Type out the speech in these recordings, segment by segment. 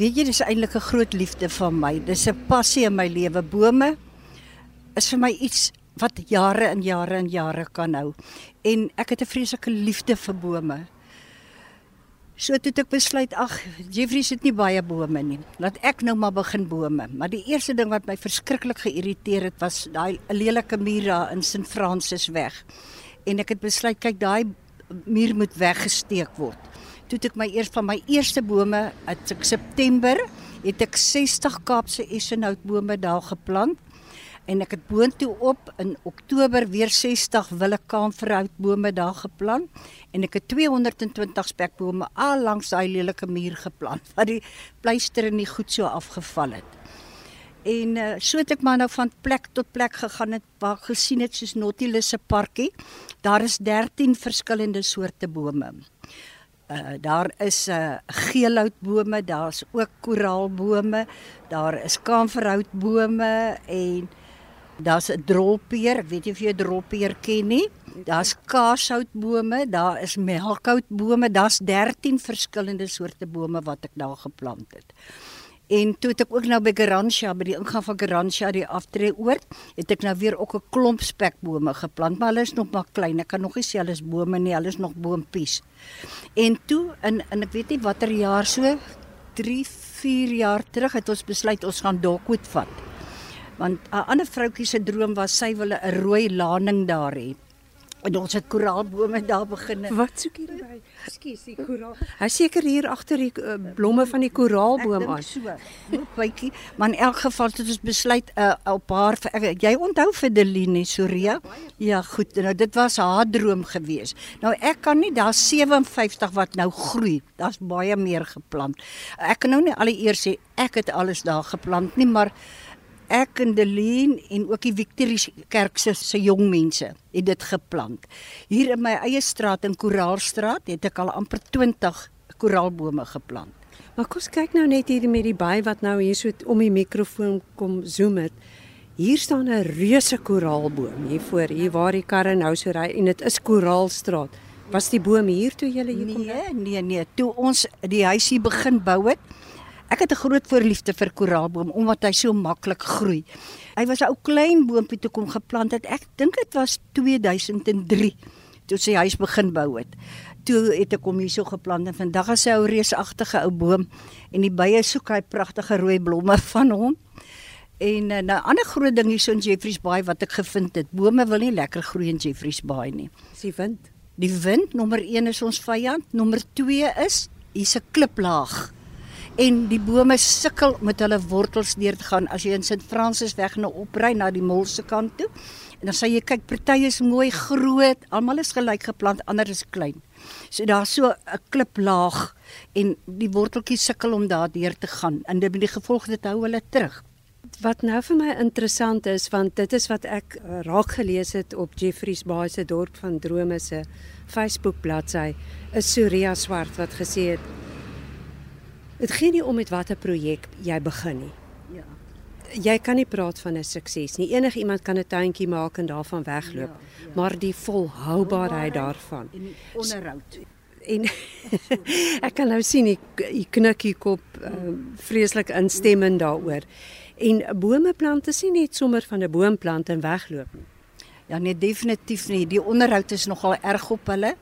Weet jy, dis eintlik 'n groot liefde van my. Dis 'n passie in my lewe. Bome is vir my iets wat jare en jare en jare kan hou. En ek het 'n vreeslike liefde vir bome. So toe ek besluit, ag, Jeffrey sit nie baie bome nie. Laat ek nou maar begin bome. Maar die eerste ding wat my verskriklik geïrriteer het, was daai lelike muur daar in St. Francis weg. En ek het besluit, kyk, daai muur moet weggesteek word. Toe ek my eers van my eerste bome, in September, het ek 60 Kaapse essenhoutbome daar geplant en ek het boontoe op in Oktober weer 60 willekaanverhoutbome daar geplant en ek het 220 spekbome al langs daai lelike muur geplant wat die pleister nie goed so afgeval het. En uh, so het ek maar nou van plek tot plek gegaan het waar gesien het soos Nautilus se parkie. Daar is 13 verskillende soorte bome. Uh, daar is uh, geelhoutbome, daar's ook koraalbome, daar is kaanverhoutbome en Daar's 'n drolpeer, ek weet nie of jy 'n drolpeer ken nie. Daar's kaashoutbome, daar is melkhoutbome, daar's 13 verskillende soorte bome wat ek daar geplant het. En toe het ek ook nou by Garantia by die ingang van Garantia die aftree oor, het ek nou weer ook 'n klomp spekbome geplant, maar hulle is nog maar klein. Ek kan nog nie sê hulle is bome nie, hulle is nog boompies. En toe in in ek weet nie watter jaar so 3, 4 jaar terug het ons besluit ons gaan Dalkwood vat want 'n ander vroutjie se droom was sy wil 'n rooi laning daar hê. En ons het koraalbome daar begin. Wat soek jy by? Ekskuus, die koraal. Hy seker hier agter die uh, blomme van die koraalboom aan. So. Bytjie, maar in elk geval het ons besluit 'n uh, op haar jy onthou vir Deline Soria? Ja, goed. Nou dit was haar droom gewees. Nou ek kan nie daar 57 wat nou groei. Daar's baie meer geplant. Ek kan nou nie al die eers sê ek het alles daar geplant nie, maar ek en Deleen en ook die Victoria Kerk se se jong mense het dit geplant. Hier in my eie straat in Koraalstraat het ek al amper 20 koraalbome geplant. Maar kom kyk nou net hier met die baai wat nou hier so om die mikrofoon kom zoom het. Hier staan 'n reuse koraalboom hier voor, hier waar die karre nou so ry en dit is Koraalstraat. Was die boom hier toe jy hier kom? Nee, nee, nee, toe ons die huisie begin bou het, Ek het 'n groot voorliefde vir koraalboom omdat hy so maklik groei. Hy was 'n ou klein boompie toe kom geplant het. Ek dink dit was 2003 toe sy huis begin bou het. Toe het ek hom hier so geplant en vandag is hy 'n reusagtige ou boom en die bye soek hy pragtige rooi blomme van hom. En uh, nou 'n ander groot ding hier so in Jeffreys Bay wat ek gevind het, bome wil nie lekker groei in Jeffreys Bay nie. Dis die wind. Die wind nommer 1 is ons vyand, nommer 2 is hier's 'n kliplaag en die bome sukkel met hulle wortels deur te gaan as jy in Sint Francis weg na opry na die mol se kant toe. En dan sê jy kyk party is mooi groot, almal is gelyk geplant, ander is klein. So daar's so 'n kliplaag en die worteltjies sukkel om daar deur te gaan en dit met die gevolg dit hou hulle terug. Wat nou vir my interessant is want dit is wat ek uh, raak gelees het op Jeffreys Bay se dorp van drome se Facebook bladsy is Surya Swart wat gesê het Dit gaan nie om met watter projek jy begin nie. Ja. Jy kan nie praat van 'n sukses nie. Enige iemand kan 'n tuintjie maak en daarvan wegloop, ja, ja. maar die volhoubaarheid daarvan en onderhoud. En ek kan nou sien die knikkie kop uh, vreeslik instemmend daaroor. En bome plant is nie net sommer van 'n boom plant en wegloop nie. Ja nee, definitief nie. Die onderhoud is nogal erg op hulle.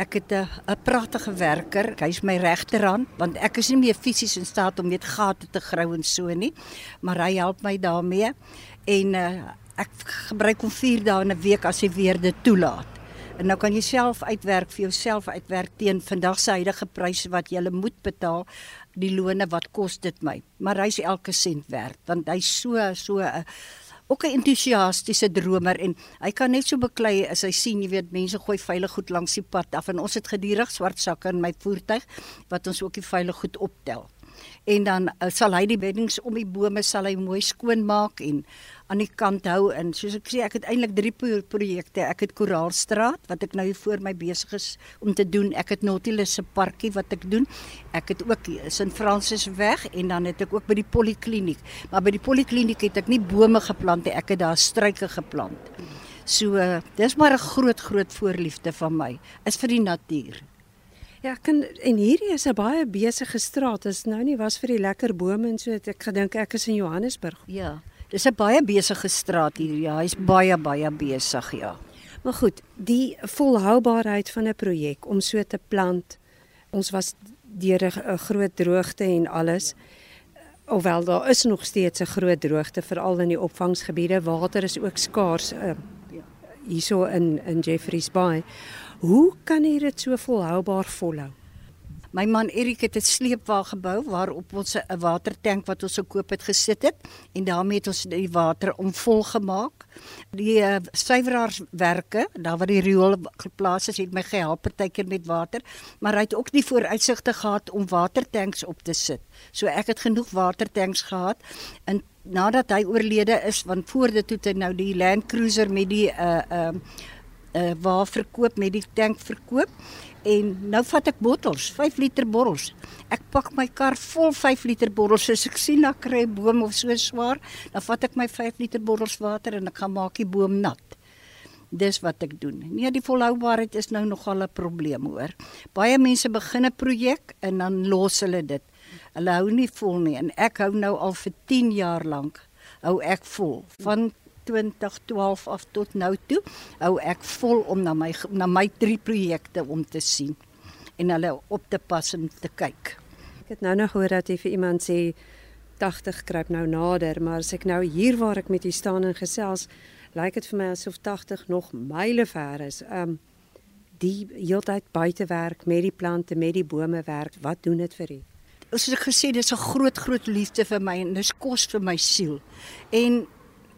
Ek het 'n 'n pragtige werker. Hy's my regterhand want ek is nie meer fisies in staat om net gate te grou en so nie, maar hy help my daarmee en uh, ek gebruik hom 4 dae in 'n week as hy weer dit toelaat. En nou kan jy self uitwerk vir jouself uitwerk teen vandag se huidige pryse wat jy moet betaal, die lone wat kos dit my. Maar hy's elke sent werd want hy's so so 'n uh, ook 'n entoesiastiese dromer en hy kan net so beklei as hy sien, jy weet, mense gooi veilig goed langs die pad af en ons het gedurig swart sakke in my voertuig wat ons ook die veilig goed optel. En dan uh, sal hy die beddings om die bome sal hy mooi skoon maak en aan die kant hou en soos ek sê ek het eintlik drie projekte. Ek het Koraalstraat wat ek nou voor my besig is om te doen. Ek het Nautilus se parkie wat ek doen. Ek het ook St Francis weg en dan het ek ook by die polikliniek. Maar by die polikliniek het ek nie bome geplant nie. Ek het daar struike geplant. So uh, dis maar 'n groot groot voorliefde van my is vir die natuur. Ja, kan en hierdie is 'n baie besige straat. Dit is nou nie was vir die lekker bome en so. Ek gedink ek is in Johannesburg. Ja. Dis 'n baie besige straat hier. Ja, hy's baie baie besig, ja. Maar goed, die volhoubaarheid van 'n projek om so te plant. Ons was deur 'n groot droogte en alles. Alhoewel daar is nog steeds 'n groot droogte veral in die opvangsgebiede. Water is ook skaars uh, hierso in in Jeffreys Bay. Hoe kan jy dit so volhoubaar volhou? My man Erik het 'n sleepwa gebou waarop ons 'n watertank wat ons gekoop het gesit het en daarmee het ons die water omvol gemaak. Die uh, suiweraarswerke, daar waar die riool geplaas is, het my gehelp partykeer met water, maar hy het ook nie vooruitsigte gehad om watertanks op te sit. So ek het genoeg watertanks gehad en nadat hy oorlede is, want voor dit toe het hy nou die Land Cruiser met die uh uh uh waar verkoop met die tank verkoop en nou vat ek bottels, 5 liter bottels. Ek pak my kar vol 5 liter bottels. As ek sien 'n kry boom of so swaar, dan vat ek my 5 liter bottels water en ek gaan maak die boom nat. Dis wat ek doen. Nee, die volhoubaarheid is nou nogal 'n probleem hoor. Baie mense begin 'n projek en dan los hulle dit. Hulle hou nie vol nie en ek hou nou al vir 10 jaar lank hou ek vol. Van 2012 af tot nou toe hou ek vol om na my na my drie projekte om te sien en hulle op te pas en te kyk. Ek het nou nog gehoor dat jy vir iemand sê 80 kruip nou nader, maar as ek nou hier waar ek met u staan en gesels, lyk dit vir my asof 80 nog myle ver is. Um die heeltyd buite werk met die plante, met die bome werk. Wat doen dit vir u? Soos ek gesê, dis 'n groot groot liefde vir my en dis kos vir my siel. En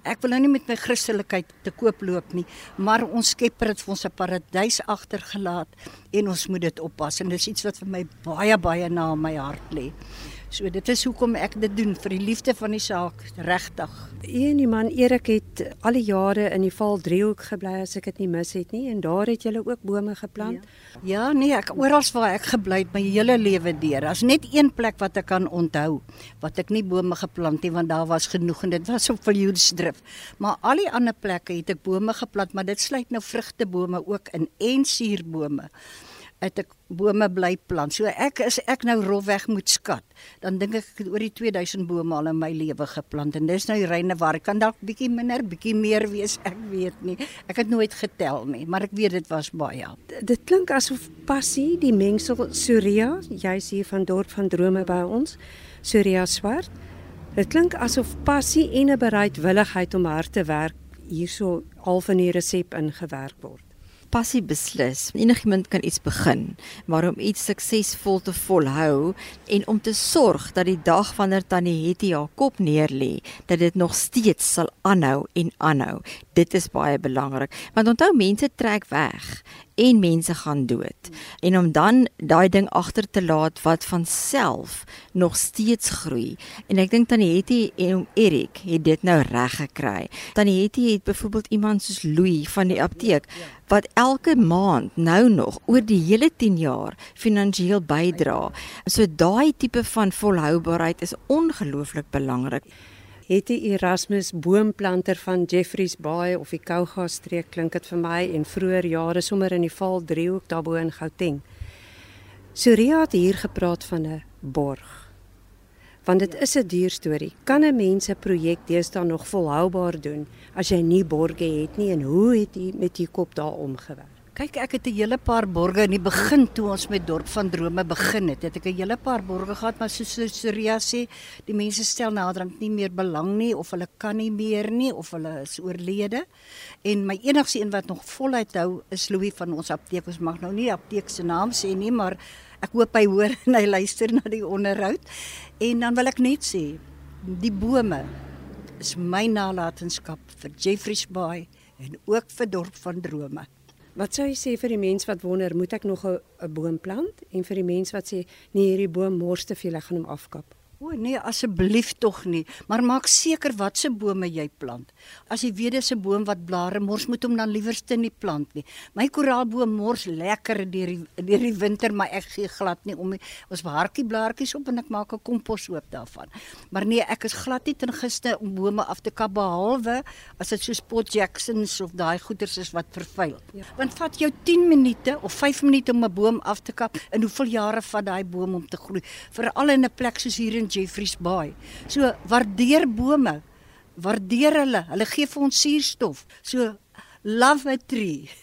ek wil nou nie met my Christelikheid te koop loop nie, maar ons Skepper het vir ons 'n paradys agtergelaat en ons moet dit oppas en dis iets wat vir my baie baie na my hart lê. So dit is hoekom ek dit doen vir die liefde van die saak, regtig. Een die man Erik het al die jare in die Val Driehoek gebly as ek dit nie mis het nie en daar het jy ook bome geplant. Ja, ja nee, ek oral waar ek gebly het my hele lewe deur. Daar's net een plek wat ek kan onthou wat ek nie bome geplant het want daar was genoeg en dit was op Viljoensdrif. Maar al die ander plekke het ek bome geplant, maar dit sluit nou vrugtebome ook in en suurbome het ek bome bly plant. So ek is ek nou rofweg moet skat. Dan dink ek ek het oor die 2000 bome al in my lewe geplant en dis nou die reine waar kan dalk bietjie minder, bietjie meer wees, ek weet nie. Ek het nooit getel nie, maar ek weet dit was baie. Dit klink asof passie die mengsel Surya, jy's hier van dorp van drome by ons, Surya swart. Dit klink asof passie en 'n bereidwilligheid om hard te werk hierso half in die resep ingewerk word passie beslis. Enigiemand kan iets begin, maar om iets suksesvol te volhou en om te sorg dat die dag wanneer Tannie Hetty haar kop neerlê, dat dit nog steeds sal aanhou en aanhou. Dit is baie belangrik. Want onthou mense trek weg en mense gaan dood. En om dan daai ding agter te laat wat van self nog steeds groei. En ek dink Tannie Hetty en oom Erik het dit nou reg gekry. Tannie Hetty het byvoorbeeld iemand soos Louis van die apteek wat elke maand nou nog oor die hele 10 jaar finansiëel bydra. So daai tipe van volhoubaarheid is ongelooflik belangrik het die Erasmus boomplanter van Jeffreys Bay of die Kouga streek klink dit vir my en vroeër jare sommer in die Val driehoek daarbo in Gauteng. Surya het hier gepraat van 'n borg. Want dit is 'n duur storie. Kan 'n mens 'n projek deesdae nog volhoubaar doen as jy nie borge het nie en hoe het jy met jou kop daar omgewerk? Kyk, ek het 'n hele paar borge in die begin toe ons met dorp van drome begin het. Het ek 'n hele paar borge gehad, maar soos Surya sê, die mense stel naderhand nie meer belang nie of hulle kan nie meer nie of hulle is oorlede. En my enigste een wat nog voluit hou is Louis van ons apteek. Ons mag nou nie die apteek se naam sê nie, maar ek hoop hy hoor en hy luister na die onderhoud. En dan wil ek net sê, die bome is my nalatenskap vir Jeffreys Bay en ook vir dorp van drome. Wat sou jy sê vir die mens wat wonder, moet ek nog 'n boom plant? En vir die mens wat sê, nee, hierdie boom mors te veel, ek gaan hom afkap. O nee, asseblief tog nie, maar maak seker watse bome jy plant. As jy weet dis 'n boom wat blare mors, moet hom dan liewerste nie plant nie. My koraalboom mors lekker deur die deur die winter, maar ek gee glad nie om nie. Ons beharkie blaartjies op en ek maak 'n komposhoop daarvan. Maar nee, ek is glad nie ten gunste om bome af te kap behalwe as dit so Spot Jacksons of daai goeters is wat vervuil. Ja. Want vat jou 10 minute of 5 minute om 'n boom af te kap en hoeveel jare vat daai boom om te groei? Veral in 'n plek soos hier in Jeffreys Bay. So waardeer bome. Waardeer hulle. Hulle gee vir ons suurstof. So love a tree.